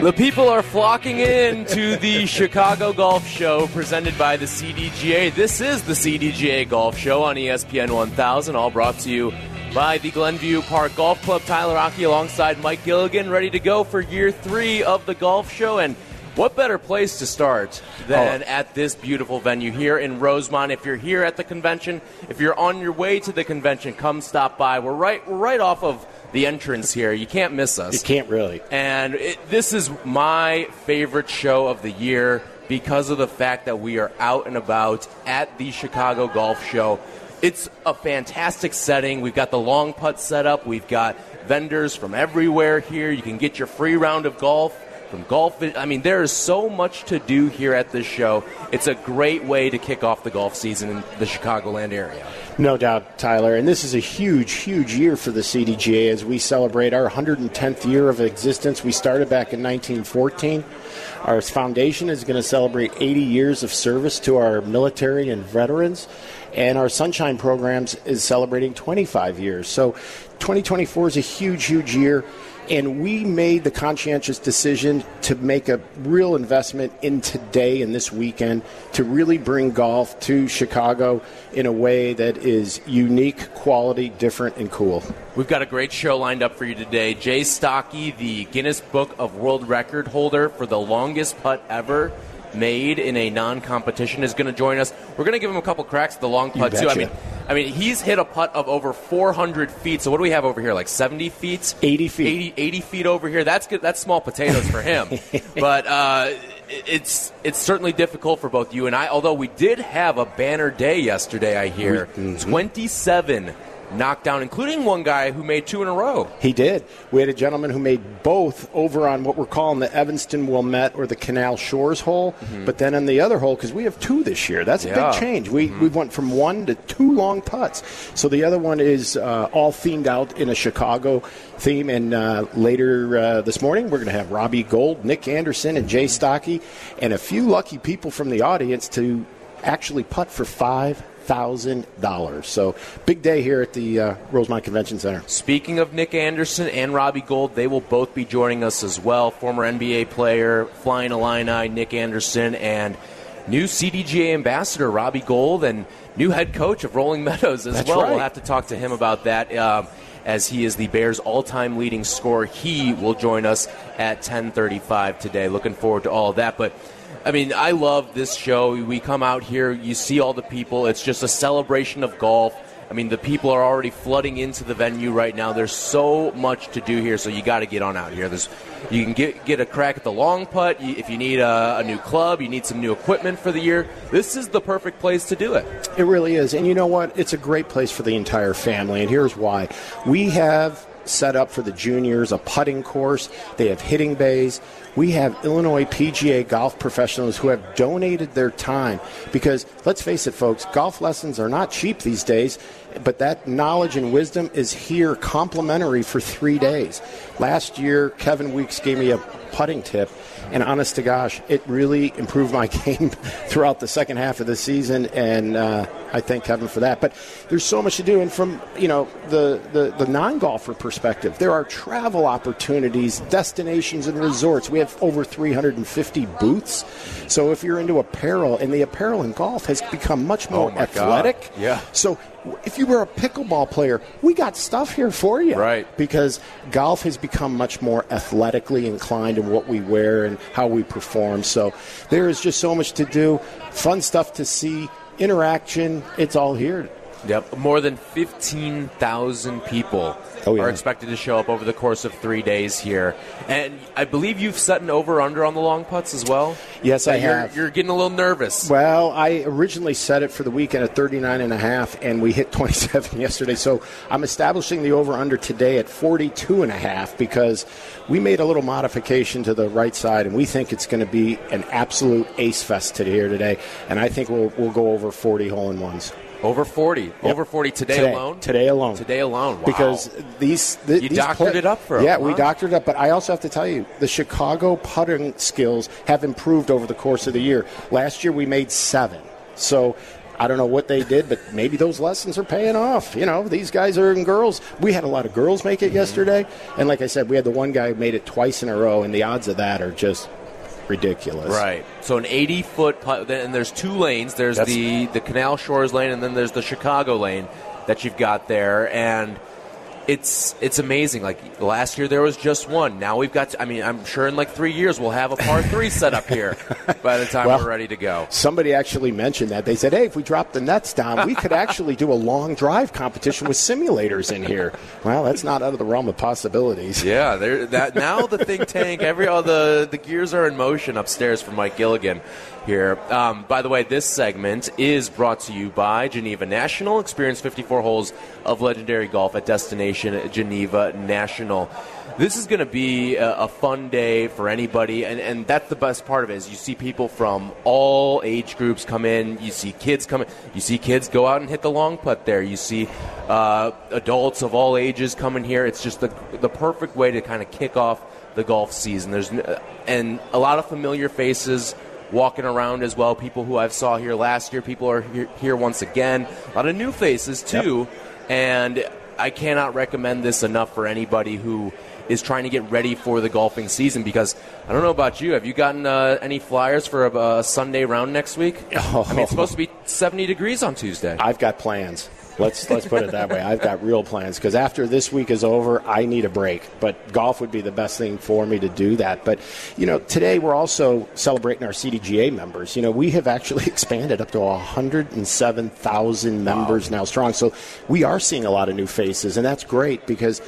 The people are flocking in to the Chicago Golf Show presented by the CDGA. This is the CDGA Golf Show on ESPN 1000, all brought to you by the Glenview Park Golf Club. Tyler Aki alongside Mike Gilligan, ready to go for year three of the golf show. And what better place to start than oh. at this beautiful venue here in Rosemont? If you're here at the convention, if you're on your way to the convention, come stop by. We're right, we're right off of the entrance here. You can't miss us. You can't really. And it, this is my favorite show of the year because of the fact that we are out and about at the Chicago Golf Show. It's a fantastic setting. We've got the long putt set up. We've got vendors from everywhere here. You can get your free round of golf from golf. I mean, there is so much to do here at this show. It's a great way to kick off the golf season in the Chicagoland area. No doubt, Tyler. And this is a huge, huge year for the CDGA as we celebrate our 110th year of existence. We started back in 1914. Our foundation is going to celebrate 80 years of service to our military and veterans. And our Sunshine programs is celebrating 25 years. So 2024 is a huge, huge year. And we made the conscientious decision to make a real investment in today and this weekend to really bring golf to Chicago in a way that is unique, quality, different, and cool. We've got a great show lined up for you today. Jay Stocki, the Guinness Book of World Record holder for the longest putt ever made in a non-competition, is going to join us. We're going to give him a couple cracks at the long putt too. I mean, I mean, he's hit a putt of over 400 feet. So what do we have over here? Like 70 feet? 80 feet. 80, 80 feet over here. That's good. That's small potatoes for him. but uh, it's it's certainly difficult for both you and I. Although we did have a banner day yesterday, I hear 27 knocked down, including one guy who made two in a row. He did. We had a gentleman who made both over on what we're calling the Evanston Wilmette or the Canal Shores hole, but then on the other hole because we have two this year. That's a Yeah. big change. We we went from one to two long putts. So the other one is uh, all themed out in a Chicago theme. And uh, later uh, this morning, we're going to have Robbie Gould, Nick Anderson, and Jay Stocki, and a few lucky people from the audience to actually putt for five thousand dollars. So big day here at the uh, Rosemont Convention Center. Speaking of Nick Anderson and Robbie Gould, they will both be joining us as well. Former NBA player, Flying Illini, Nick Anderson, and new CDGA ambassador, Robbie Gould, and new head coach of Rolling Meadows as That's well. right. We'll have to talk to him about that. Um, as he is the Bears' all-time leading scorer, he will join us at 10:35 today. Looking forward to all of that. But I mean, I love this show. We come out here, you see all the people. It's just a celebration of golf. I mean, the people are already flooding into the venue right now. There's so much to do here, so you got to get on out here. There's, you can get get a crack at the long putt. You, if you need a, a new club, you need some new equipment for the year. This is the perfect place to do it. It really is. And you know what? It's a great place for the entire family. And here's why. We have set up for the juniors a putting course, they have hitting bays. We have Illinois PGA golf professionals who have donated their time because let's face it, folks, golf lessons are not cheap these days, but that knowledge and wisdom is here complimentary for three days. Last year, Kevin Weeks gave me a putting tip, and honest to gosh, it really improved my game throughout the second half of the season, and uh, I thank Kevin for that. But there's so much to do, and from you know the the, the non golfer perspective, there are travel opportunities, destinations, and resorts. We have over 350 booths. So if you're into apparel, and the apparel in golf has become much more Oh my God. athletic, Yeah. So if you were a pickleball player, we got stuff here for you, Right. Because golf has become much more athletically inclined in what we wear and how we perform. So there is just so much to do, fun stuff to see, interaction. It's all here. Yep, more than 15,000 people Oh, yeah. are expected to show up over the course of three days here. And I believe you've set an over under on the long putts as well. Yes, I you're, have. You're getting a little nervous. Well, I originally set it for the weekend at 39 and a half, and we hit 27 yesterday. So I'm establishing the over under today at 42 and a half because we made a little modification to the right side, and we think it's going to be an absolute ace fest today here today. And I think we'll we'll go over 40 hole in ones. Over 40. Over 40 today, Today. alone? Today alone. Today alone. Wow. Because these, th- You these doctored it up for yeah, we huh? doctored it up. But I also have to tell you, the Chicago putting skills have improved over the course of the year. Last year we made seven, so I don't know what they did, but maybe those lessons are paying off. You know, these guys are and girls. We had a lot of girls make it mm-hmm. yesterday, and like I said, we had the one guy who made it twice in a row, and the odds of that are just ridiculous. Right. So an 80 foot and there's two lanes. There's That's- the the Canal Shores lane, and then there's the Chicago lane that you've got there, and it's it's amazing. Like last year there was just one. Now we've got. I mean, I'm sure in like three years we'll have a par three set up here by the time Well, we're ready to go. Somebody actually mentioned that. They said, hey, if we drop the nets down, we could actually do a long drive competition with simulators in here. Well, that's not out of the realm of possibilities. Yeah, there. That now the think tank. Every all the the gears are in motion upstairs for Mike Gilligan here. Um, by the way, this segment is brought to you by Geneva National. Experience 54 holes of legendary golf at Destination Geneva National. This is going to be a, a fun day for anybody, and, and that's the best part of it. Is you see people from all age groups come in. You see kids come in. You see kids go out and hit the long putt there. You see uh, adults of all ages come in here. It's just the the perfect way to kind of kick off the golf season. There's and a lot of familiar faces walking around as well. People who I saw here last year. People are here, here once again. A lot of new faces too, and I cannot recommend this enough for anybody who is trying to get ready for the golfing season because I don't know about you. Have you gotten uh, any flyers for a, a Sunday round next week? Oh. I mean, it's supposed to be 70 degrees on Tuesday. I've got plans. Let's let's put it that way. I've got real plans because after this week is over, I need a break. But golf would be the best thing for me to do that. But you know, today we're also celebrating our CDGA members. You know, we have actually expanded up to 107,000 members now strong. So we are seeing a lot of new faces, and that's great because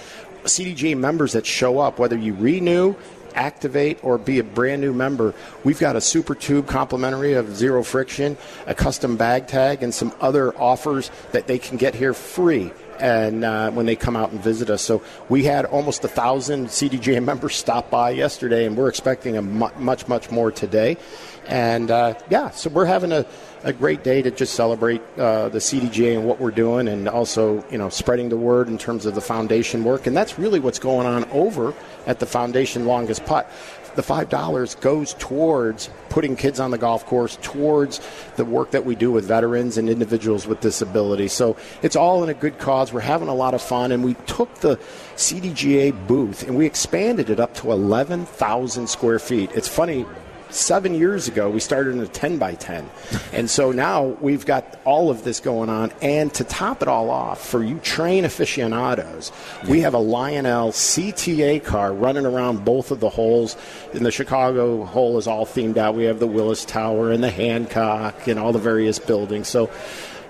CDGA members that show up, whether you renew activate or be a brand new member, we've got a super tube complimentary of zero friction, a custom bag tag, and some other offers that they can get here free. And uh, when they come out and visit us, so we had almost a thousand CDJ members stop by yesterday, and we're expecting a mu- much, much more today. And uh, yeah, so we're having a, a great day to just celebrate uh, the CDGA and what we're doing, and also you know spreading the word in terms of the foundation work. And that's really what's going on over at the foundation longest putt. The five dollars goes towards putting kids on the golf course, towards the work that we do with veterans and individuals with disabilities. So it's all in a good cause. We're having a lot of fun, and we took the CDGA booth and we expanded it up to eleven thousand square feet. It's funny seven years ago, we started in a 10 by 10. And so now we've got all of this going on. And to top it all off, for you train aficionados, we have a Lionel CTA car running around both of the holes. And the Chicago hole is all themed out. We have the Willis Tower and the Hancock and all the various buildings. So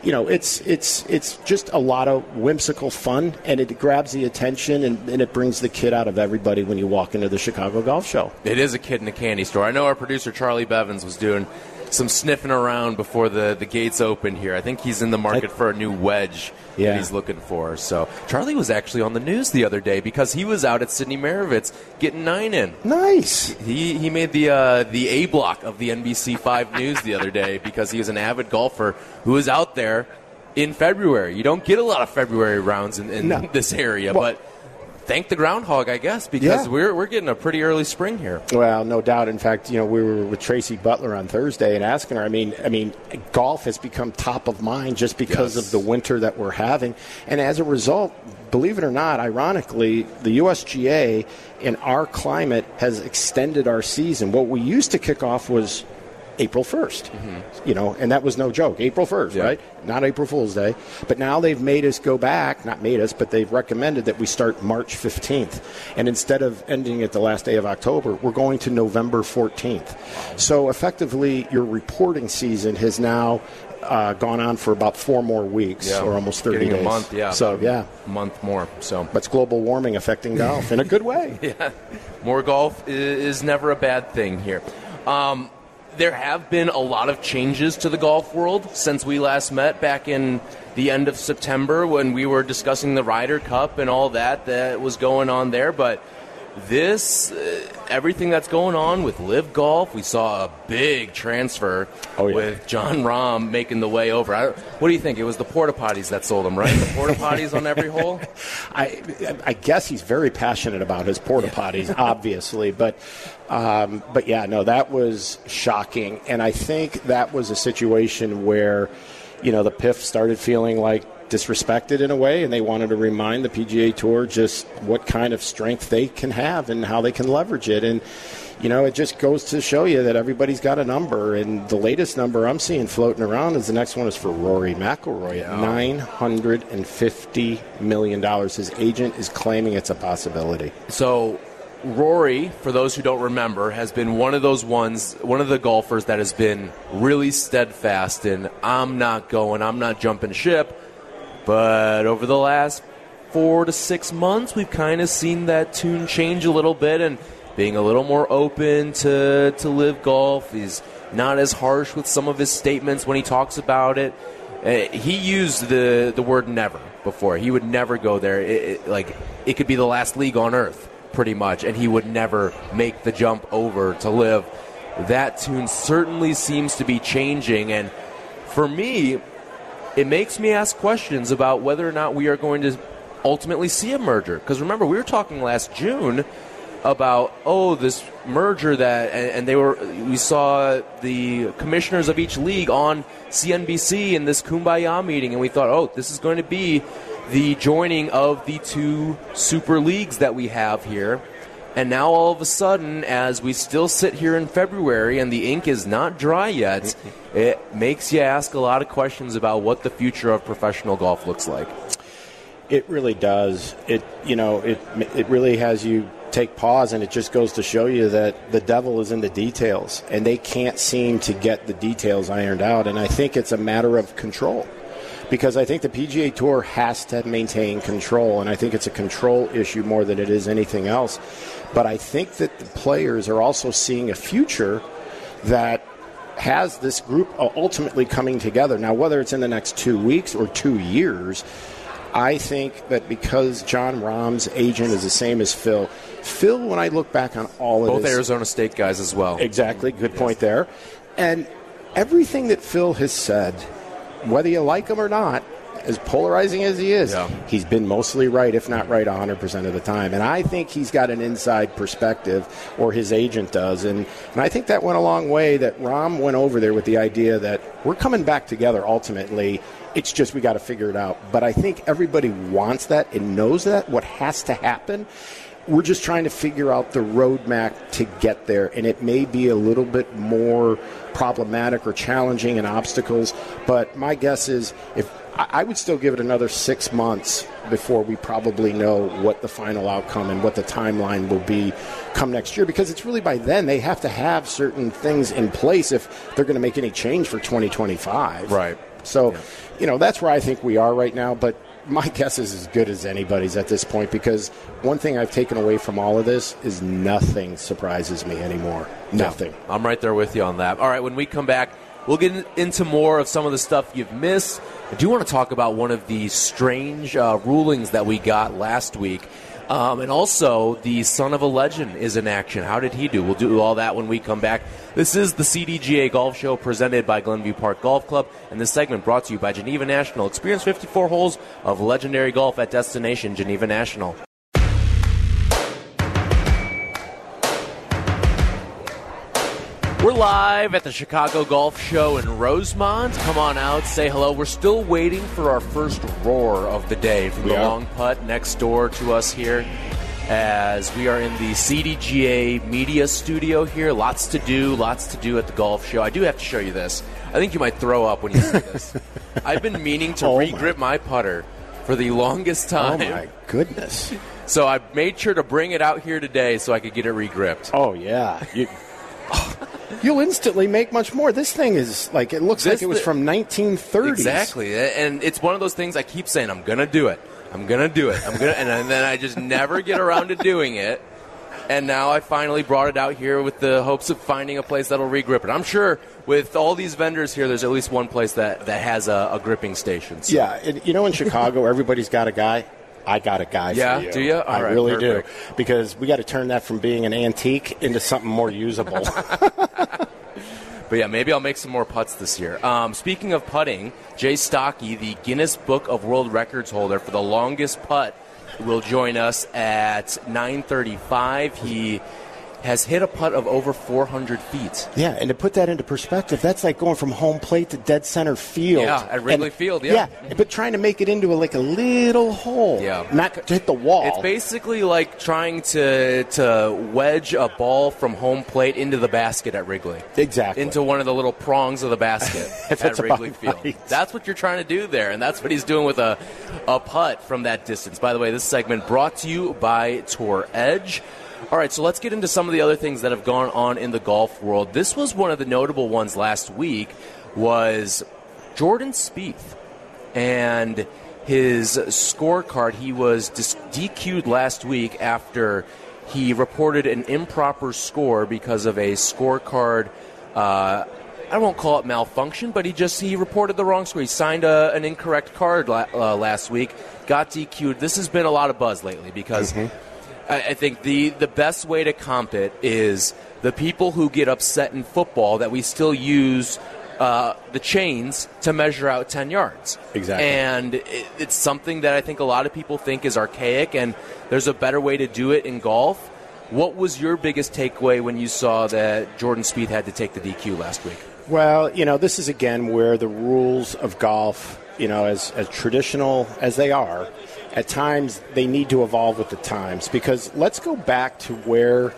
you know, it's it's it's just a lot of whimsical fun, and it grabs the attention, and, and it brings the kid out of everybody when you walk into the Chicago Golf Show. It is a kid in a candy store. I know our producer Charlie Bevins was doing some sniffing around before the, the gates open here. I think he's in the market for a new wedge Yeah. that he's looking for. So Charlie was actually on the news the other day because he was out at Sydney Marovitz getting nine in. Nice. He he made the uh, the A block of the NBC Five News the other day because he was an avid golfer who was out there in February. You don't get a lot of February rounds in, in No. this area, Well- but thank the groundhog, I guess, because Yeah. we're we're getting a pretty early spring here. Well, no doubt. In fact, you know, we were with Tracy Butler on Thursday and asking her. I mean, I mean, golf has become top of mind just because Yes. of the winter that we're having, and as a result, believe it or not, ironically, the USGA in our climate has extended our season. What we used to kick off was April 1st. Mm-hmm. You know, and that was no joke. April 1st, yeah. right? Not April Fool's Day. But now they've made us go back, not made us, but they've recommended that we start March 15th. And instead of ending at the last day of October, we're going to November 14th. So effectively, your reporting season has now uh, gone on for about four more weeks yeah. or almost 30 Getting days. a month, yeah. So, yeah. A month more. So, But it's global warming affecting golf in a good way. yeah. More golf is never a bad thing here. Um, there have been a lot of changes to the golf world since we last met back in the end of September when we were discussing the Ryder Cup and all that that was going on there. But this, uh, everything that's going on with LIV Golf, we saw a big transfer oh, yeah. with Jon Rahm making the way over. I, what do you think? It was the porta potties that sold him, right? The porta potties on every hole. I, I guess he's very passionate about his porta potties, obviously, but. Um, but yeah, no, that was shocking, and I think that was a situation where, you know, the PIF started feeling like disrespected in a way, and they wanted to remind the PGA Tour just what kind of strength they can have and how they can leverage it. And you know, it just goes to show you that everybody's got a number. And the latest number I'm seeing floating around is the next one is for Rory McIlroy at nine hundred and fifty million dollars. His agent is claiming it's a possibility. So Rory, for those who don't remember, has been one of those ones, one of the golfers that has been really steadfast in I'm not going, I'm not jumping ship. But over the last four to six months, we've kind of seen that tune change a little bit and being a little more open to, to LIV Golf. He's not as harsh with some of his statements when he talks about it. Uh, he used the, the word never before. He would never go there. It, it, like, it could be the last league on earth, pretty much, and he would never make the jump over to live. That tune certainly seems to be changing, and for me, it makes me ask questions about whether or not we are going to ultimately see a merger. Because remember, we were talking last June about oh this merger that and, they were we saw the commissioners of each league on CNBC in this kumbaya meeting and we thought oh this is going to be the joining of the two super leagues that we have here and now all of a sudden, as we still sit here in February and the ink is not dry yet, it makes you ask a lot of questions about what the future of professional golf looks like. It really does. It you know it it really has you take pause, and it just goes to show you that the devil is in the details, and they can't seem to get the details ironed out. And I think it's a matter of control because I think the PGA Tour has to maintain control, and I think it's a control issue more than it is anything else. But I think that the players are also seeing a future that has this group uh, ultimately coming together. Now, whether it's in the next two weeks or two years, I think that because Jon Rahm's agent is the same as Phil, Phil, when I look back on all of both his, Arizona State guys as well. Exactly, good yes. point there. And everything that Phil has said, whether you like him or not, as polarizing as he is, yeah. he's been mostly right, if not right 100% of the time. And I think he's got an inside perspective, or his agent does. And, and I think that went a long way that Rahm went over there with the idea that we're coming back together ultimately. It's just we got to figure it out. But I think everybody wants that and knows that, what has to happen. We're just trying to figure out the roadmap to get there. And it may be a little bit more problematic or challenging and obstacles. But my guess is if I would still give it another six months before we probably know what the final outcome and what the timeline will be come next year because it's really by then they have to have certain things in place if they're going to make any change for 2025. Right. So, yeah. you know, that's where I think we are right now. But my guess is as good as anybody's at this point because one thing I've taken away from all of this is nothing surprises me anymore. Nothing. Yeah, I'm right there with you on that. All right, when we come back, we'll get into more of some of the stuff you've missed. I do want to talk about one of the strange uh, rulings that we got last week. Um, and also, the son of a legend is in action. How did he do? We'll do all that when we come back. This is the CDGA Golf Show presented by Glenview Park Golf Club, and this segment brought to you by Geneva National. Experience 54 holes of legendary golf at Destination Geneva National. We're live at the Chicago Golf Show in Rosemont. Come on out, say hello. We're still waiting for our first roar of the day from we the are. long putt next door to us here. as we are in the CDGA media studio here. Lots to do, lots to do at the golf show. I do have to show you this. I think you might throw up when you see this. I've been meaning to Oh, my. regrip my putter for the longest time. Oh my goodness. So I made sure to bring it out here today so I could get it regripped. Oh yeah. You, will instantly make much more. This thing is like it looks This like it was from 1930s. Exactly, and it's one of those things I keep saying I'm gonna do it. I'm gonna do it. I'm gonna, and then I just never get around to doing it. And now I finally brought it out here with the hopes of finding a place that'll regrip it. I'm sure with all these vendors here, there's at least one place that, that has a, a gripping station. So. Yeah, and you know in Chicago everybody's got a guy. I got a guy Yeah, for you. do ya? All I right, really perfect. do because we got to turn that from being an antique into something more usable. But yeah, maybe I'll make some more putts this year. Um, speaking of putting, Jay Stocki, the Guinness Book of World Records holder for the longest putt, will join us at 9:35. He has hit a putt of over 400 feet. yeah, and to put that into perspective, that's like going from home plate to dead center field. Yeah, at Wrigley And- Field, yeah. but trying to make it into a, like a little hole. Yeah. not to hit the wall. It's basically like trying to to wedge a ball from home plate into the basket at Wrigley. Exactly. Into one of the little prongs of the basket at That's Wrigley Field. right. That's what you're trying to do there, and that's what he's doing with a, a putt from that distance. By the way, this segment brought to you by Tour Edge. All right, so let's get into some of the other things that have gone on in the golf world. This was one of the notable ones last week was Jordan Spieth and his scorecard. He was DQ'd last week after he reported an improper score because of a scorecard. Uh, I won't call it malfunction, but he just he reported the wrong score. He signed a, an incorrect card la- uh, last week, got DQ'd. This has been a lot of buzz lately because I, I think the the best way to comp it is the people who get upset in football that we still use uh, the chains to measure out 10 yards. Exactly. And it, it's something that I think a lot of people think is archaic, and there's a better way to do it in golf. What was your biggest takeaway when you saw that Jordan Spieth had to take the DQ last week? Well, you know, this is again where the rules of golf, you know, as, as traditional as they are, at times they need to evolve with the times. Because let's go back to where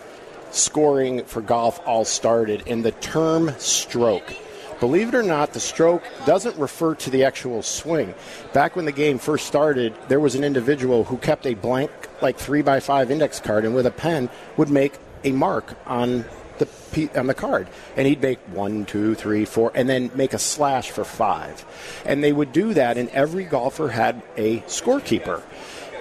scoring for golf all started in the term stroke. Believe it or not, the stroke doesn't refer to the actual swing. Back when the game first started, there was an individual who kept a blank, like three by five index card, and with a pen would make a mark on the on the card, and he'd make one, two, three, four, and then make a slash for five. And they would do that, and every golfer had a scorekeeper.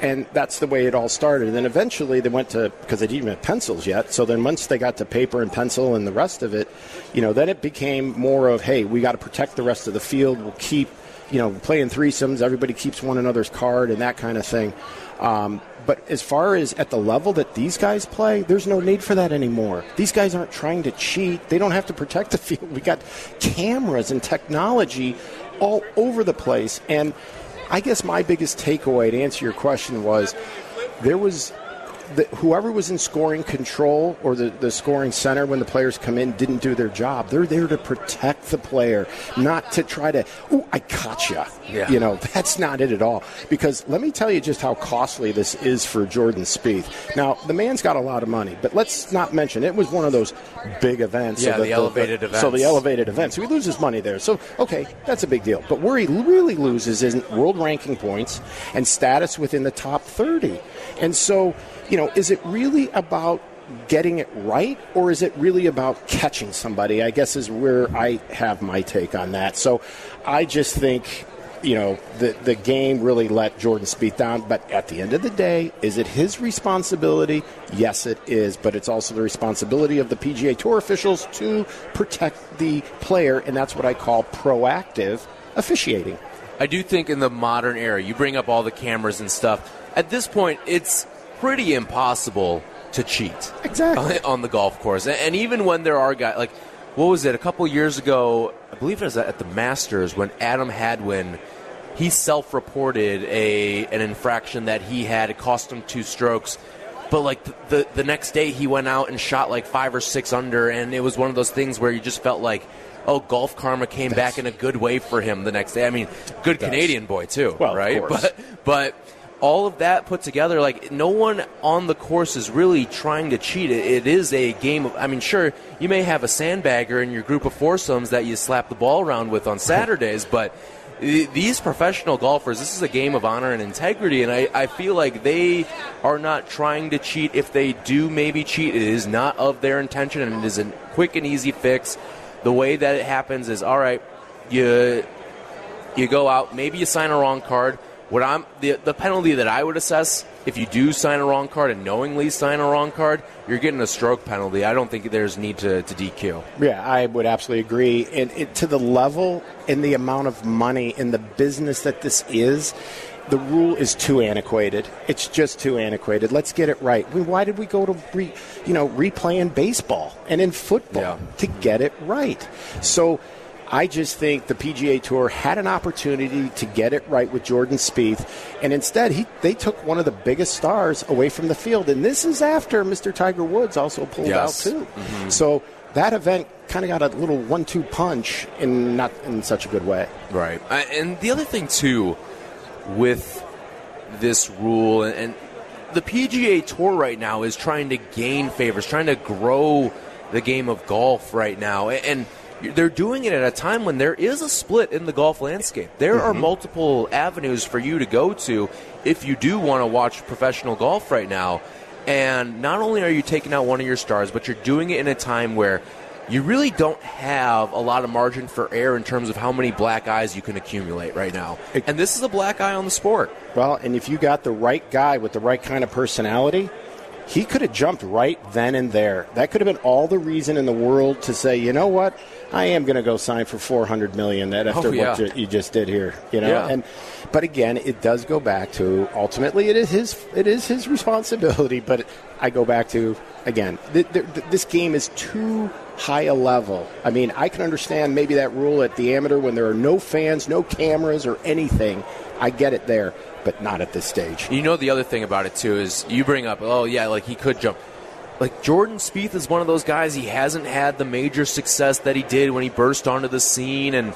And that's the way it all started. And then eventually they went to, because they didn't even have pencils yet. So then once they got to paper and pencil and the rest of it, you know, then it became more of, hey, we got to protect the rest of the field. We'll keep, you know, playing threesomes. Everybody keeps one another's card and that kind of thing. Um, but as far as at the level that these guys play, there's no need for that anymore. These guys aren't trying to cheat. They don't have to protect the field. We got cameras and technology all over the place. And I guess my biggest takeaway to answer your question was there was the, whoever was in scoring control or the, the scoring center when the players come in didn't do their job. They're there to protect the player, not to try to, oh, I caught you. Yeah. You know, that's not it at all. Because let me tell you just how costly this is for Jordan Spieth. Now, the man's got a lot of money, but let's not mention it was one of those big events. Yeah, the elevated So events. the elevated events. So he loses money there. So, okay, that's a big deal. But where he really loses is in world ranking points and status within the top 30. And so, you know, is it really about getting it right or is it really about catching somebody? I guess is where I have my take on that. So I just think you know the the game really let Jordan Spieth down. But at the end of the day, is it his responsibility? Yes, it is. But it's also the responsibility of the PGA Tour officials to protect the player, and that's what I call proactive officiating. I do think in the modern era, you bring up all the cameras and stuff. At this point, it's pretty impossible to cheat. Exactly. On the golf course. And- even when there are guys, like, what was it, a couple years ago, I believe it was at the Masters, when Adam Hadwin, he self reported a an infraction that he had. It cost him two strokes. But like the, the the next day, he went out and shot like five or six under, and it was one of those things where you just felt like, oh, golf karma came back in a good way for him the next day. I mean, good. Canadian boy too, Well, right? But but all of that put together, like no one on the course is really trying to cheat. It, it is a game of. I mean, sure, you may have a sandbagger in your group of foursomes that you slap the ball around with on Saturdays, but these professional golfers, this is a game of honor and integrity, and I, I feel like they are not trying to cheat. If they do maybe cheat, it is not of their intention, and it is a quick and easy fix. The way that it happens is all right. You you go out, maybe you sign a wrong card what I'm the the penalty that I would assess if you do sign a wrong card and knowingly sign a wrong card, you're getting a stroke penalty. I don't think there's need to, to DQ. Yeah, I would absolutely agree. And it, to the level and the amount of money in the business that this is, the rule is too antiquated. It's just too antiquated. Let's get it right. I mean, why did we go to re, you know replay in baseball and in football yeah. to get it right? So I just think the PGA Tour had an opportunity to get it right with Jordan Spieth, and instead he they took one of the biggest stars away from the field. And this is after Mr. Tiger Woods also pulled yes. out too. Mm-hmm. So that event kind of got a little one-two punch in not in such a good way. Right. And the other thing too, with this rule and the PGA Tour right now is trying to gain favors, trying to grow the game of golf right now, and they're doing it at a time when there is a split in the golf landscape. There mm-hmm. are multiple avenues for you to go to if you do want to watch professional golf right now. And not only are you taking out one of your stars, but you're doing it in a time where you really don't have a lot of margin for error in terms of how many black eyes you can accumulate right now. And this is a black eye on the sport. Well, and if you got the right guy with the right kind of personality, he could have jumped right then and there. That could have been all the reason in the world to say, you know what, I am going to go sign for four hundred million. That oh, after oh, yeah. what you just did here, you know. Yeah. And but again, it does go back to ultimately it is his it is his responsibility. But I go back to again, th- th- this game is too high a level. I mean, I can understand maybe that rule at the amateur when there are no fans, no cameras, or anything. I get it there but not at this stage. You know, the other thing about it too is you bring up, oh yeah, like he could jump. Like Jordan Spieth is one of those guys. He hasn't had the major success that he did when he burst onto the scene, and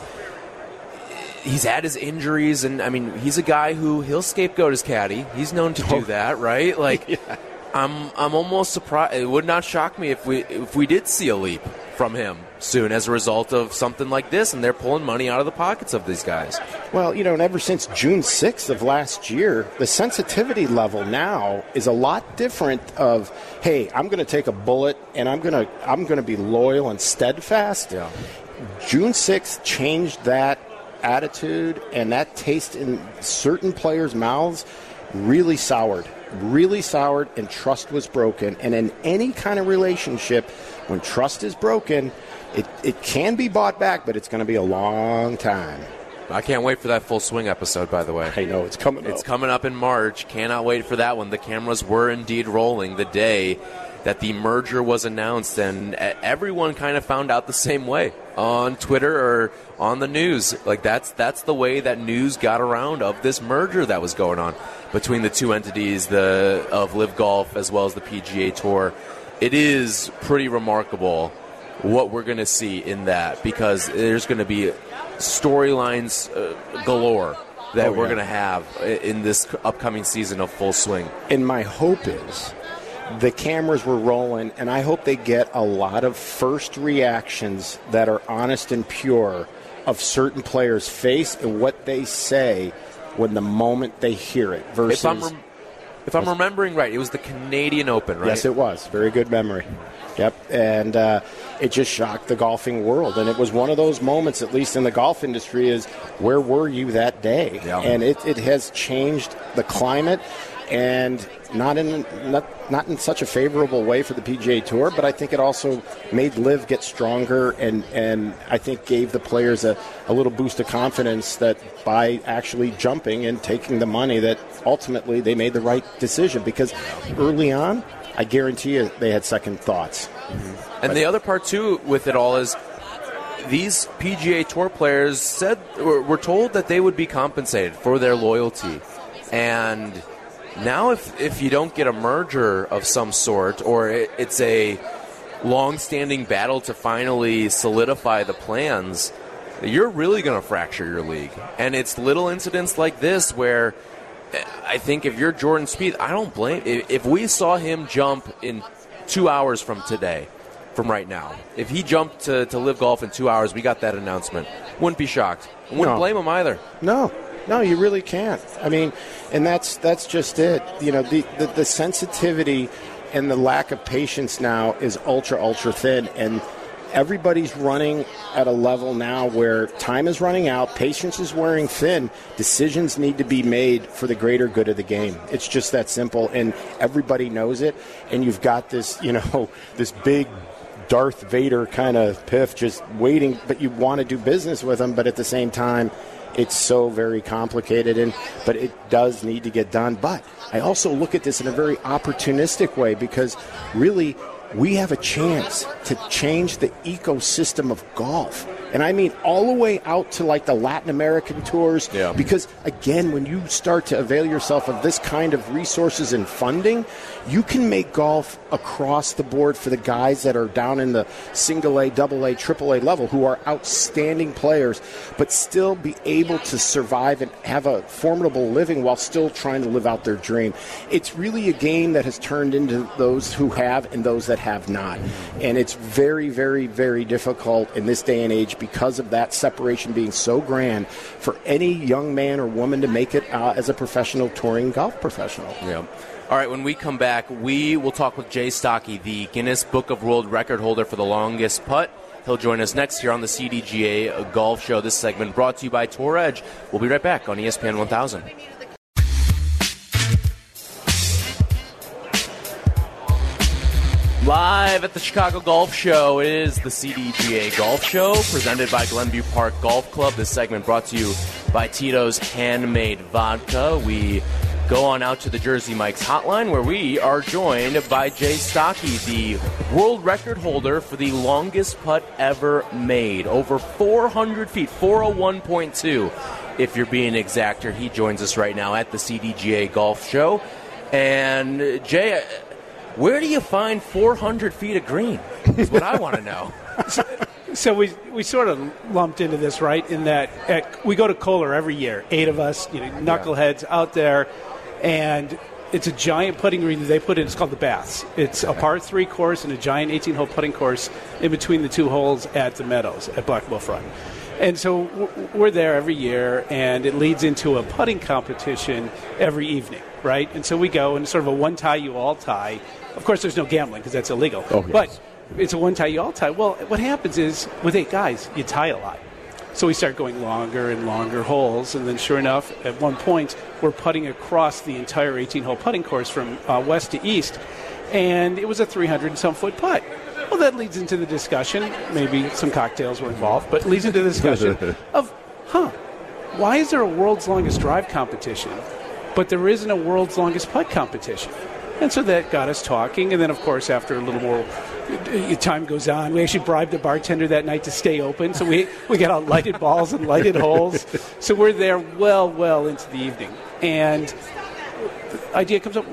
he's had his injuries. And I mean, he's a guy who he'll scapegoat his caddy. He's known to do oh. that, right? Like, yeah. I'm I'm almost surprised. It would not shock me if we if we did see a leap from him soon as a result of something like this, and they're pulling money out of the pockets of these guys. Well, you know, and ever since June 6th of last year, the sensitivity level now is a lot different of, hey, I'm going to take a bullet and I'm going to I'm going to be loyal and steadfast. Yeah. June 6th changed that attitude and that taste in certain players' mouths really soured really soured and trust was broken and in any kind of relationship when trust is broken, it, it can be bought back, but it's going to be a long time. I can't wait for that full swing episode, by the way. I know, it's coming It's up. coming up in March. Cannot wait for that one. The cameras were indeed rolling the day that the merger was announced, and everyone kind of found out the same way on Twitter or on the news. Like that's that's the way that news got around of this merger that was going on between the two entities, the of LIV Golf as well as the PGA Tour it is pretty remarkable what we're going to see in that because there's going to be storylines uh, galore that oh, we're going to have in this upcoming season of Full Swing. And my hope is the cameras were rolling, and I hope they get a lot of first reactions that are honest and pure of certain players' face and what they say when the moment they hear it versus if I'm remembering right, it was the Canadian Open, right? Yes, it was. Very good memory. Yep, and uh, it just shocked the golfing world, and it was one of those moments, at least in the golf industry, is where were you that day? Yeah. And it, it has changed the climate, and not in not not in such a favorable way for the PGA Tour, but I think it also made LIV get stronger and and I think gave the players a, a little boost of confidence that by actually jumping and taking the money that ultimately they made the right decision because early on I guarantee you they had second thoughts. Mm-hmm. And but, the other part too with it all is these PGA Tour players said were told that they would be compensated for their loyalty and now, if if you don't get a merger of some sort, or it, it's a long-standing battle to finally solidify the plans, you're really going to fracture your league. And it's little incidents like this where eh, I think if you're Jordan Spieth, I don't blame. If, if we saw him jump in two hours from today, from right now, if he jumped to, to LIV Golf in two hours, we got that announcement. Wouldn't be shocked. Wouldn't No. blame him either. No, no, you really can't. I mean, and that's that's just it. You know, the, the the sensitivity and the lack of patience now is ultra ultra thin, and everybody's running at a level now where time is running out, patience is wearing thin. Decisions need to be made for the greater good of the game. It's just that simple, and everybody knows it. And you've got this, you know, this big Darth Vader kind of PIF just waiting, but you want to do business with him, but at the same time, it's so very complicated and but it does need to get done. But I also look at this in a very opportunistic way because really we have a chance to change the ecosystem of golf. And I mean all the way out to like the Latin American tours. Yeah. Because again, when you start to avail yourself of this kind of resources and funding, you can make golf across the board for the guys that are down in the single A, double A, triple A level who are outstanding players, but still be able to survive and have a formidable living while still trying to live out their dream. It's really a game that has turned into those who have and those that have not. And it's very, very, very difficult in this day and age because of that separation being so grand for any young man or woman to make it uh, as a professional touring golf professional. Yeah. All right, when we come back, we will talk with Jay Stocki, the Guinness Book of World Record holder for the longest putt. He'll join us next here on the CDGA Golf Show. This segment brought to you by Tour Edge. We'll be right back on ESPN 1000. Live at the Chicago Golf Show it is the CDGA Golf Show presented by Glenview Park Golf Club. This segment brought to you by Tito's Handmade Vodka. We go on out to the Jersey Mike's hotline where we are joined by Jay Stocki, the world record holder for the longest putt ever made. Over 400 feet, 401.2 if you're being exact. Or he joins us right now at the CDGA Golf Show. And Jay, where do you find 400 feet of green? Is what I want to know. So we we sort of lumped into this, right? In that at, we go to Kohler every year, eight of us, you know, knuckleheads out there, and it's a giant putting green that they put in. It's called the Baths. It's a par three course and a giant 18-hole putting course in between the two holes at the Meadows at Black Wolf Run. And so we're there every year, and it leads into a putting competition every evening, right? And so we go, and sort of a one tie you all tie. Of course, there's no gambling because that's illegal. Oh, yes. But it's a one tie you all tie. Well, what happens is with eight guys, you tie a lot. So we start going longer and longer holes, and then sure enough, at one point, we're putting across the entire 18 hole putting course from uh, west to east, and it was a 300 and some foot putt. Well, that leads into the discussion. Maybe some cocktails were involved, but leads into the discussion of, huh, why is there a world's longest drive competition, but there isn't a world's longest putt competition? And so that got us talking. And then, of course, after a little more uh, time goes on, we actually bribed the bartender that night to stay open. So we, we got out lighted balls and lighted holes. So we're there well, well into the evening. And the idea comes up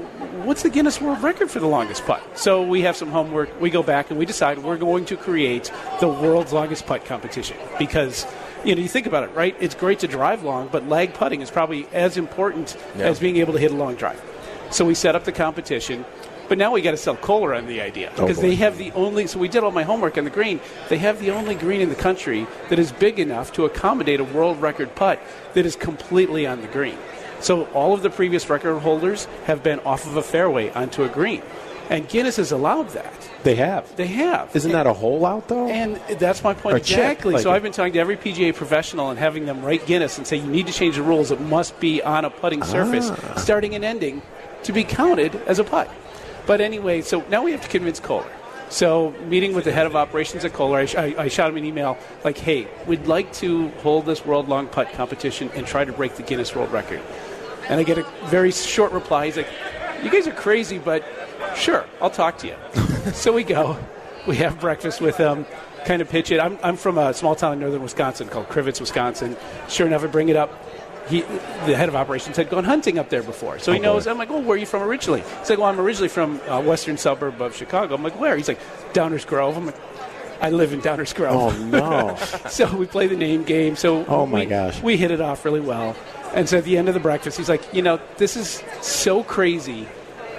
what's the Guinness World Record for the longest putt? So we have some homework. We go back and we decide we're going to create the world's longest putt competition because. You know, you think about it, right? It's great to drive long, but lag putting is probably as important Yeah. as being able to hit a long drive. So we set up the competition, but now we got to sell Kohler on the idea because boy. they have the only. So we did all my homework on the green. They have the only green in the country that is big enough to accommodate a world record putt that is completely on the green. So all of the previous record holders have been off of a fairway onto a green, and Guinness has allowed that. They have. They have. Isn't that a hole out though? And that's my point Or exactly. like so I've been talking to every PGA professional and having them write Guinness and say you need to change the rules. It must be on a putting surface, Ah. starting and ending, to be counted as a putt. But anyway, so now we have to convince Kohler. So meeting with the head of operations at Kohler, I, sh- I, I shot him an email like, "Hey, we'd like to hold this world long putt competition and try to break the Guinness World Record." And I get a very short reply. He's like, "You guys are crazy, but sure, I'll talk to you." so we go. We have breakfast with him, kind of pitch it. I'm, I'm from a small town in northern Wisconsin called Crivitz, Wisconsin. Sure enough, I bring it up. He, the head of operations had gone hunting up there before, so he boy. knows. I'm like, "Oh, where are you from originally?" He's like, "Well, I'm originally from uh, western suburb of Chicago." I'm like, "Where?" He's like, "Downers Grove." I'm like, I live in Downers Grove. Oh no! so we play the name game. So Oh, my we, gosh. we hit it off really well. And so at the end of the breakfast, he's like, you know, this is so crazy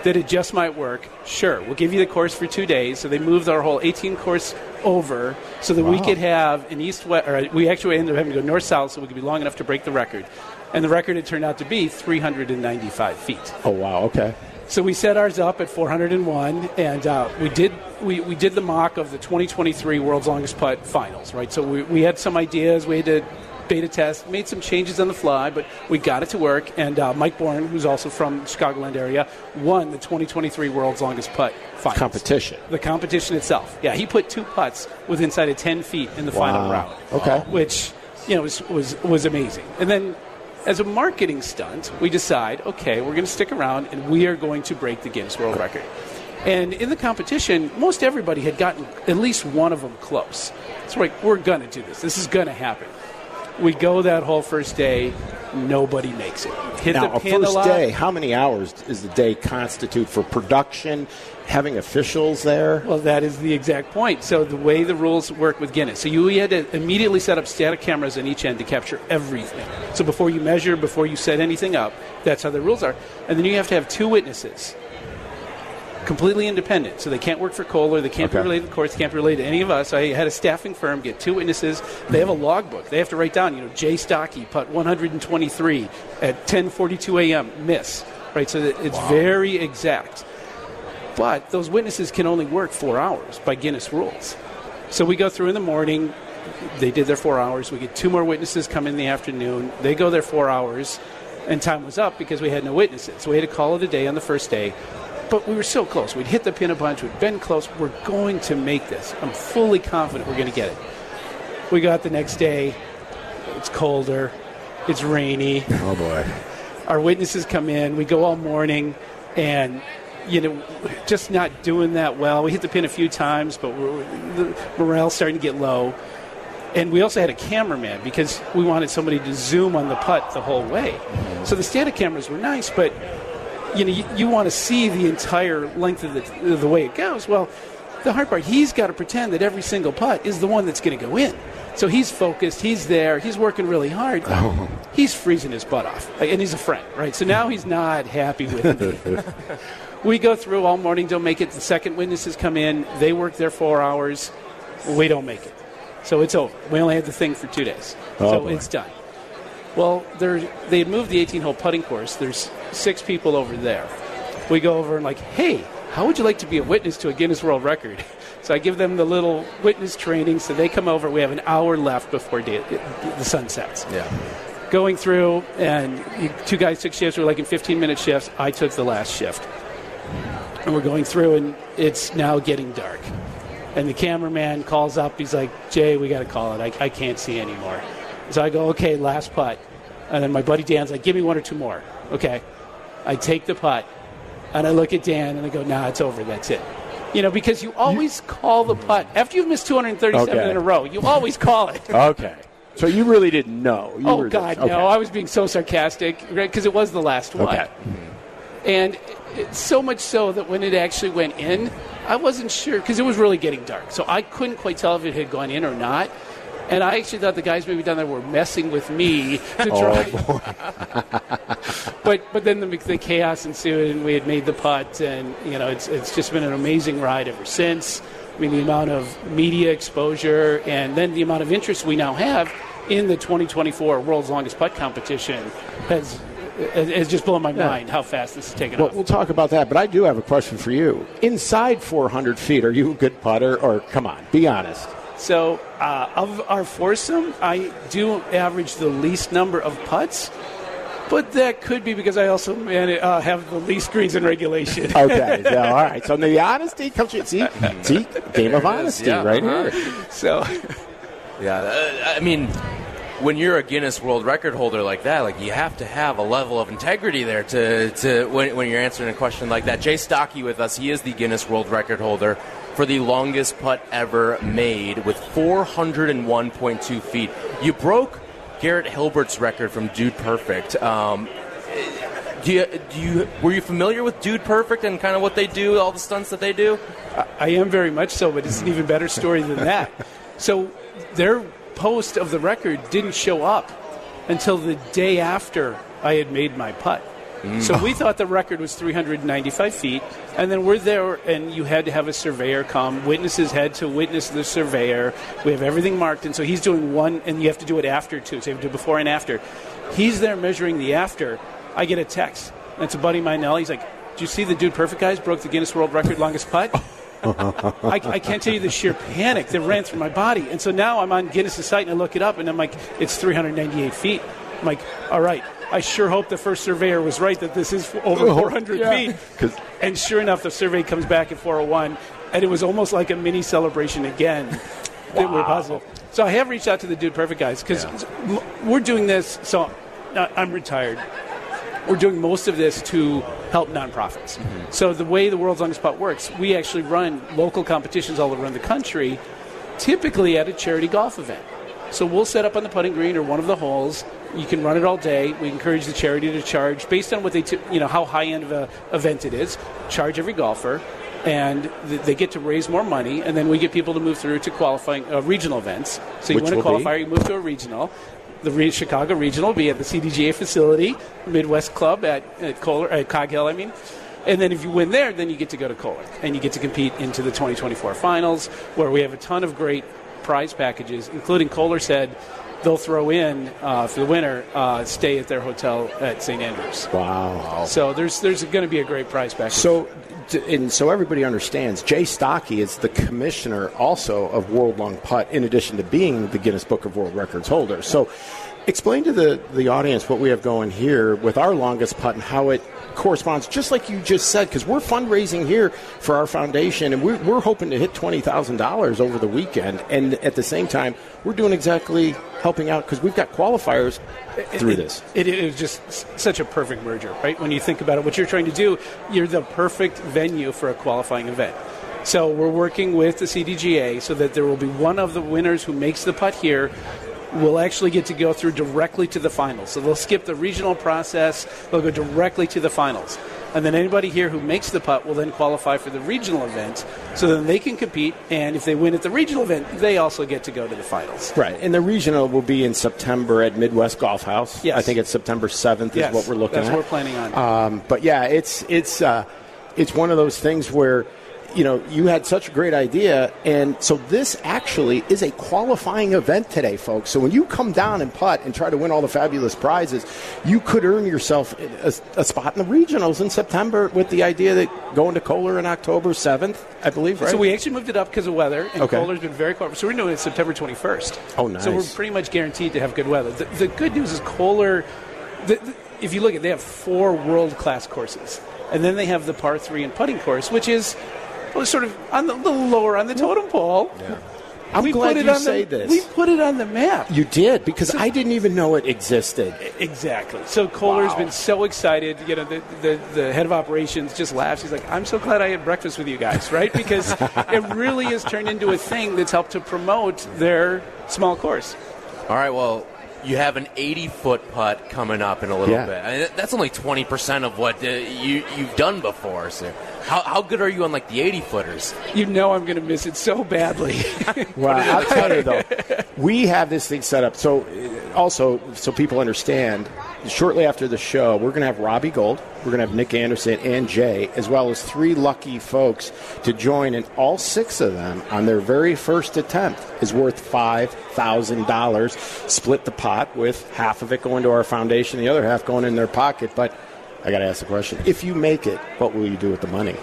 that it just might work. Sure, we'll give you the course for two days. So they moved our whole 18 course over so that we could have an east west. Or we actually ended up having to go north south so we could be long enough to break the record. And the record had turned out to be 395 feet. Oh wow! Okay. So we set ours up at 401, and uh, we did we, we did the mock of the 2023 World's Longest Putt Finals, right? So we, we had some ideas, we had to beta test, made some changes on the fly, but we got it to work. And uh, Mike Bourne, who's also from the Chicagoland area, won the 2023 World's Longest Putt Finals. Competition. The competition itself. Yeah, he put two putts with inside of 10 feet in the final round. Okay. Which, you know, was, was, was amazing. And then as a marketing stunt, we decide, okay, we're going to stick around and we are going to break the Guinness World Record. And in the competition, most everybody had gotten at least one of them close. So like, we're going to do this. This is going to happen. We go that whole first day, nobody makes it. Hit Now, the a first day, how many hours does the day constitute for production, having officials there? Well, that is the exact point. So the way the rules work with Guinness, so you had to immediately set up static cameras on each end to capture everything. So before you measure, before you set anything up, that's how the rules are. And then you have to have two witnesses, completely independent. So they can't work for Kohler, they can't Okay. be related to the courts, can't be related to any of us. I had a staffing firm get two witnesses. They have a logbook. They have to write down, you know, Jay Stocki putt 123 at 10:42 a.m. miss. Right, so that it's very exact. But those witnesses can only work four hours by Guinness rules. So we go through in the morning. They did their four hours. We get two more witnesses come in the afternoon. They go their four hours, and time was up because we had no witnesses. So we had to call it a day on the first day. But we were so close. We'd hit the pin a bunch. We'd been close. We're going to make this. I'm fully confident we're going to get it. We got the next day. It's colder. It's rainy Oh boy! our witnesses come in. We go all morning, and you know, just not doing that well. We hit the pin a few times, but we're, the morale's starting to get low. And we also had a cameraman because we wanted somebody to zoom on the putt the whole way. So the static cameras were nice, but you know, you, you want to see the entire length of the, the way it goes. Well, the hard part, he's got to pretend that every single putt is the one that's going to go in. So he's focused, he's there, he's working really hard. Oh. He's freezing his butt off. And he's a friend, right? So now he's not happy with me. we go through all morning, don't make it. The second witnesses come in, they work their four hours. We don't make it. So it's over. We only had the thing for two days. Oh, so boy. it's done. Well, they had moved the 18 hole putting course. There's six people over there. We go over and, like, hey, how would you like to be a witness to a Guinness World Record? So I give them the little witness training. So they come over. We have an hour left before day, the sun sets. Yeah. Going through, and two guys took shifts. We were like in 15 minute shifts. I took the last shift. And we're going through, and it's now getting dark. And the cameraman calls up. He's like, Jay, we got to call it. I, I can't see anymore. So I go, okay, last putt. And then my buddy Dan's like, give me one or two more. Okay. I take the putt, and I look at Dan, and I go, nah, it's over. That's it. You know, because you always call the putt. After you've missed 237 Okay. in a row, you always call it. Okay. So you really didn't know? You oh, God, just, okay. no. I was being so sarcastic, right? Because it was the last one. Okay. And it, so much so that when it actually went in, I wasn't sure because it was really getting dark. So I couldn't quite tell if it had gone in or not. And I actually thought the guys maybe down there were messing with me to oh, try. Oh, but but then the, the chaos ensued, and we had made the putt, and you know it's it's just been an amazing ride ever since. I mean, the amount of media exposure, and then the amount of interest we now have in the 2024 World's Longest Putt competition has has just blown my mind how fast this is taking Well, off. we'll talk about that, but I do have a question for you. Inside 400 feet, are you a good putter, or come on, be honest? So, uh, of our foursome, I do average the least number of putts, but that could be because I also man, uh, have the least greens in regulation. Okay, yeah, all right. So the honesty comes. See, see, game of honesty Yeah, right uh-huh. here. so, Yeah, uh, I mean, when you're a Guinness World Record holder like that, like you have to have a level of integrity there to, to when, when you're answering a question like that. Jay Stocki with us. He is the Guinness World Record holder for the longest putt ever made with 401.2 feet. You broke Garrett Hilbert's record from Dude Perfect. Um, Do you, do you were you familiar with Dude Perfect and kind of what they do, all the stunts that they do? I, I am very much so, but it's an even better story than that. So their post of the record didn't show up until the day after I had made my putt. So we mm. thought the record was 395 feet, and then we're there, and you had to have a surveyor come. Witnesses had to witness the surveyor. We have everything marked, and so he's doing one, and you have to do it after too. So you have to do before and after. He's there measuring the after. I get a text. And it's a buddy of mine, Nelly. He's like, "Do you see the dude perfect guys broke the Guinness World Record longest putt?" I, I can't tell you the sheer panic that ran through my body. And so now I'm on Guinness's site and I look it up and I'm like, it's 398 feet. I'm like, all right. I sure hope the first surveyor was right that this is over 400 Yeah. feet. 'Cause- And sure enough, the survey comes back at 401, and it was almost like a mini celebration again. That we're positive. So I have reached out to the Dude Perfect guys because we're doing this. So uh, I'm retired we're doing most of this to help nonprofits. So the way the World's Longest Putt works, we actually run local competitions all around the country, typically at a charity golf event. So we'll set up on the putting green or one of the holes. You can run it all day. We encourage the charity to charge based on what they, t- you know, how high end of a event it is. Charge every golfer, and th- they get to raise more money. And then we get people to move through to qualifying uh, regional events. So you Which want to will be? qualify, you move to a regional. The re- Chicago Regional be at the CDGA facility, Midwest Club at, at Kohler, at Cog Hill, I mean. And then if you win there, then you get to go to Kohler. And you get to compete into the 2024 finals, where we have a ton of great prize packages, including Kohler said they'll throw in, uh, for the winter uh, stay at their hotel at St. Andrews. Wow. So there's, there's going to be a great prize package. So, and so everybody understands, Jay Stocki is the commissioner also of World Long Putt, in addition to being the Guinness Book of World Records holder. So, explain to the, the audience what we have going here with our longest putt and how it corresponds, just like you just said, because we're fundraising here for our foundation, and we're, we're hoping to hit $20,000 over the weekend. And at the same time, we're doing exactly helping out because we've got qualifiers through this. It, it is just such a perfect merger, right? When you think about it, what you're trying to do, you're the perfect venue for a qualifying event. So we're working with the CDGA so that there will be one of the winners who makes the putt here will actually get to go through directly to the finals. So they'll skip the regional process, they'll go directly to the finals. And then anybody here who makes the putt will then qualify for the regional event. So then they can compete, and if they win at the regional event, they also get to go to the finals. Right, and the regional will be in September at Midwest Golf House. Yes. I think it's September seventh Yes, is what we're looking that's at. what we're planning on. Um, but yeah, it's it's uh, it's one of those things where you know you had such a great idea, and so this actually is a qualifying event today, folks. So when you come down and putt and try to win all the fabulous prizes, you could earn yourself a, a spot in the regionals in September with the idea that going to Kohler in October seventh, I believe. Right? So we actually moved it up because of weather, and Okay. Kohler's been very cold. So we're doing it September 21st. Oh, nice. So we're pretty much guaranteed to have good weather. The, the good news is Kohler, the, the, if you look at, it, they have four world class courses, and then they have the par three and putting course, which is well, sort of on the little lower on the totem pole. I'm we glad put it you on say the, this. We put it on the map. you did because I didn't even know it existed. Exactly. So Kohler's Wow. been so excited. You know, the, the, the head of operations just laughs. He's like, I'm so glad I had breakfast with you guys, right? Because it really has turned into a thing that's helped to promote their small course. All right, well, you have an 80 foot putt coming up in a little Yeah. bit. I mean, that's only 20% of what uh, you, you've done before. So, how, how good are you on like the 80 footers? You know I'm going to miss it so badly. Well, I'll tell you though, we have this thing set up. So, uh, also, so people understand, shortly after the show, we're going to have Robbie Gould, we're going to have Nick Anderson and Jay, as well as three lucky folks to join, and all six of them on their very first attempt is worth five thousand dollars. Split the pot with half of it going to our foundation, the other half going in their pocket. But I got to ask the question: If you make it, what will you do with the money?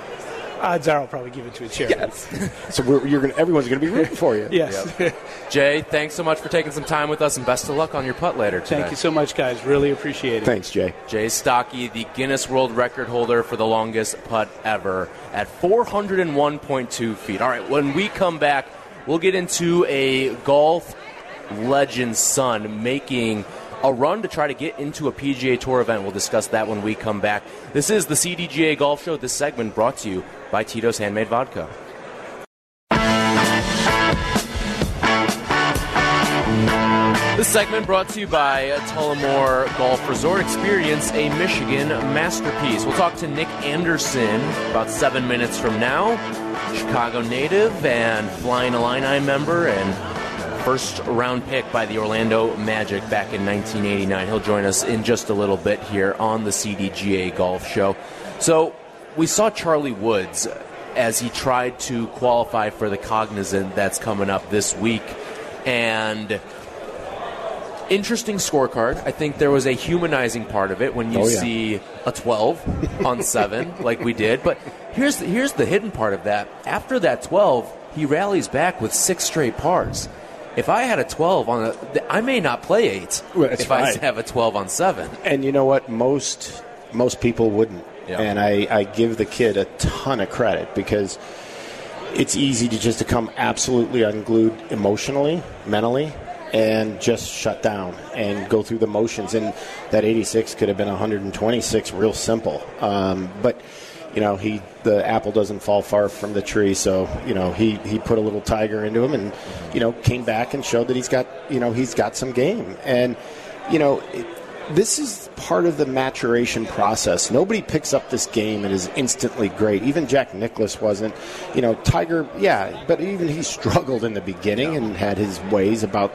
Odds are I'll probably give it to a charity. So we're, you're going everyone's going to be rooting for you. Yes. Jay, thanks so much for taking some time with us, and best of luck on your putt later today. Thank you so much, guys. Really appreciate it. Thanks, Jay. Jay Stocki, the Guinness World Record holder for the longest putt ever at 401.2 feet. All right, when we come back, we'll get into a golf legend's son making a run to try to get into a PGA Tour event. We'll discuss that when we come back. This is the CDGA Golf Show. This segment brought to you by Tito's Handmade Vodka. This segment brought to you by Tullymore Golf Resort. Experience a Michigan masterpiece. We'll talk to Nick Anderson about seven minutes from now. Chicago native and Flying Illini member and first round pick by the Orlando Magic back in 1989. He'll join us in just a little bit here on the CDGA Golf Show. So we saw Charlie Woods as he tried to qualify for the Cognizant that's coming up this week. And interesting scorecard. I think there was a humanizing part of it when you Oh, yeah. see a 12 on 7 like we did. But here's the, here's the hidden part of that. After that 12, he rallies back with six straight pars. If I had a 12 on a I may not play 8 Well, that's if I have a 12 on 7. And you know what? Most most people wouldn't. Yeah. And I, I give the kid a ton of credit because it's easy to just to come absolutely unglued emotionally, mentally, and just shut down and go through the motions. And that 86 could have been 126, real simple. Um, but you know, he the apple doesn't fall far from the tree, so you know he he put a little tiger into him, and you know came back and showed that he's got you know he's got some game, and you know. It, this is part of the maturation process. Nobody picks up this game and is instantly great. Even Jack Nicklaus wasn't. You know, Tiger, yeah, but even he struggled in the beginning and had his ways about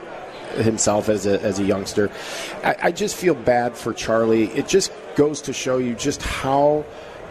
himself as a, as a youngster. I, I just feel bad for Charlie. It just goes to show you just how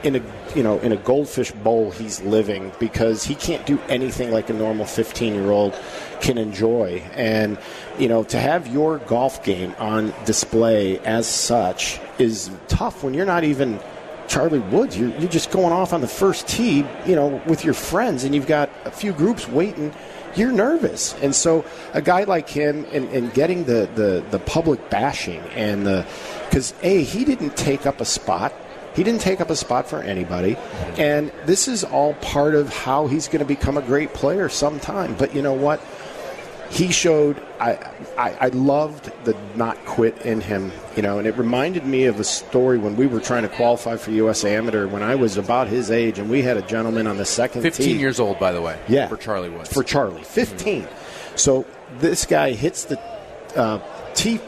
in a you know in a goldfish bowl he's living because he can't do anything like a normal 15 year old can enjoy and you know to have your golf game on display as such is tough when you're not even Charlie Woods you're, you're just going off on the first tee you know with your friends and you've got a few groups waiting you're nervous. And so a guy like him and, and getting the, the, the public bashing and the because A, he didn't take up a spot. He didn't take up a spot for anybody. And this is all part of how he's going to become a great player sometime. But you know what? He showed I, I I loved the not quit in him, you know, and it reminded me of a story when we were trying to qualify for US Amateur when I was about his age and we had a gentleman on the second 15 tee. years old, by the way. Yeah. For Charlie Woods. For Charlie, 15. So this guy hits the uh, T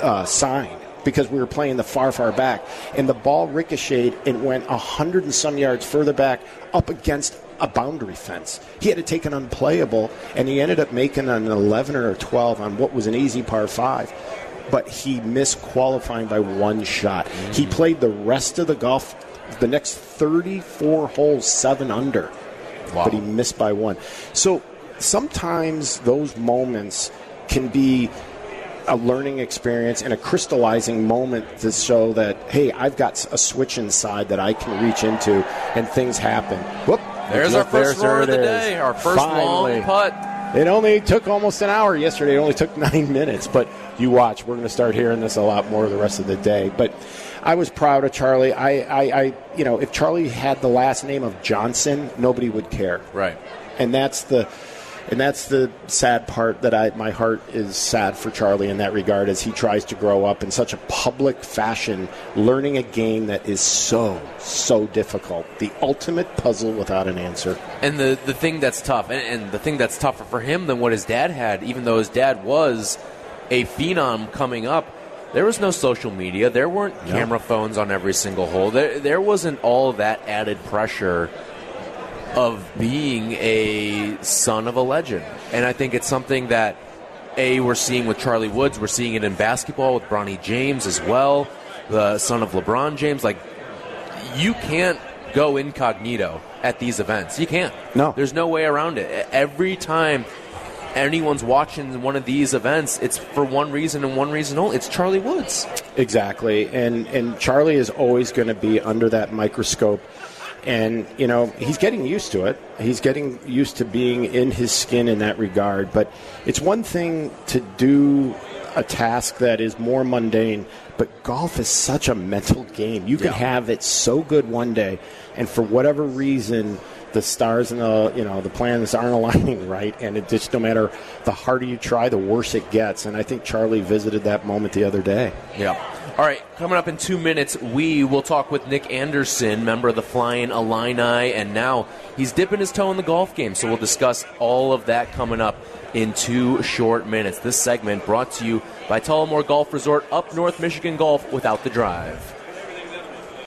uh, sign because we were playing the far, far back, and the ball ricocheted and went a hundred and some yards further back up against a boundary fence. He had to take an unplayable, and he ended up making an 11 or a 12 on what was an easy par five. But he missed qualifying by one shot. He mm. played the rest of the golf, the next 34 holes, seven under Wow. but he missed by one. So sometimes those moments can be a learning experience and a crystallizing moment to show that hey, I've got a switch inside that I can reach into, and things happen. Whoop! There's our first there roar of the day. Our first Finally. long putt. It only took almost an hour yesterday. It only took nine minutes, but you watch. We're going to start hearing this a lot more the rest of the day. But I was proud of Charlie. I, I, I, you know, if Charlie had the last name of Johnson, nobody would care. Right. And that's the, and that's the sad part that I, my heart is sad for Charlie in that regard as he tries to grow up in such a public fashion, learning a game that is so, so difficult. The ultimate puzzle without an answer. And the, the thing that's tough, and, and the thing that's tougher for him than what his dad had, even though his dad was a phenom coming up, there was no social media. There weren't camera phones on every single hole. There, there wasn't all that added pressure of being a son of a legend. And I think it's something that, A, we're seeing with Charlie Woods. We're seeing it in basketball with Bronny James as well, the son of LeBron James. Like, you can't go incognito at these events. You can't. No. There's no way around it. Every time anyone's watching one of these events, it's for one reason and one reason only. It's Charlie Woods. Exactly, and and Charlie is always going to be under that microscope, and you know he's getting used to it. He's getting used to being in his skin in that regard. But it's one thing to do a task that is more mundane, but golf is such a mental game. You can Yeah. have it so good one day, and for whatever reason. The stars and the you know the planets aren't aligning right, and it just no matter the harder you try, the worse it gets. And I think Charlie visited that moment the other day. Yeah. All right, coming up in two minutes, we will talk with Nick Anderson, member of the Flying Illini, and now he's dipping his toe in the golf game. So we'll discuss all of that coming up in two short minutes. This segment brought to you by Tullymore Golf Resort, up North Michigan Golf without the drive.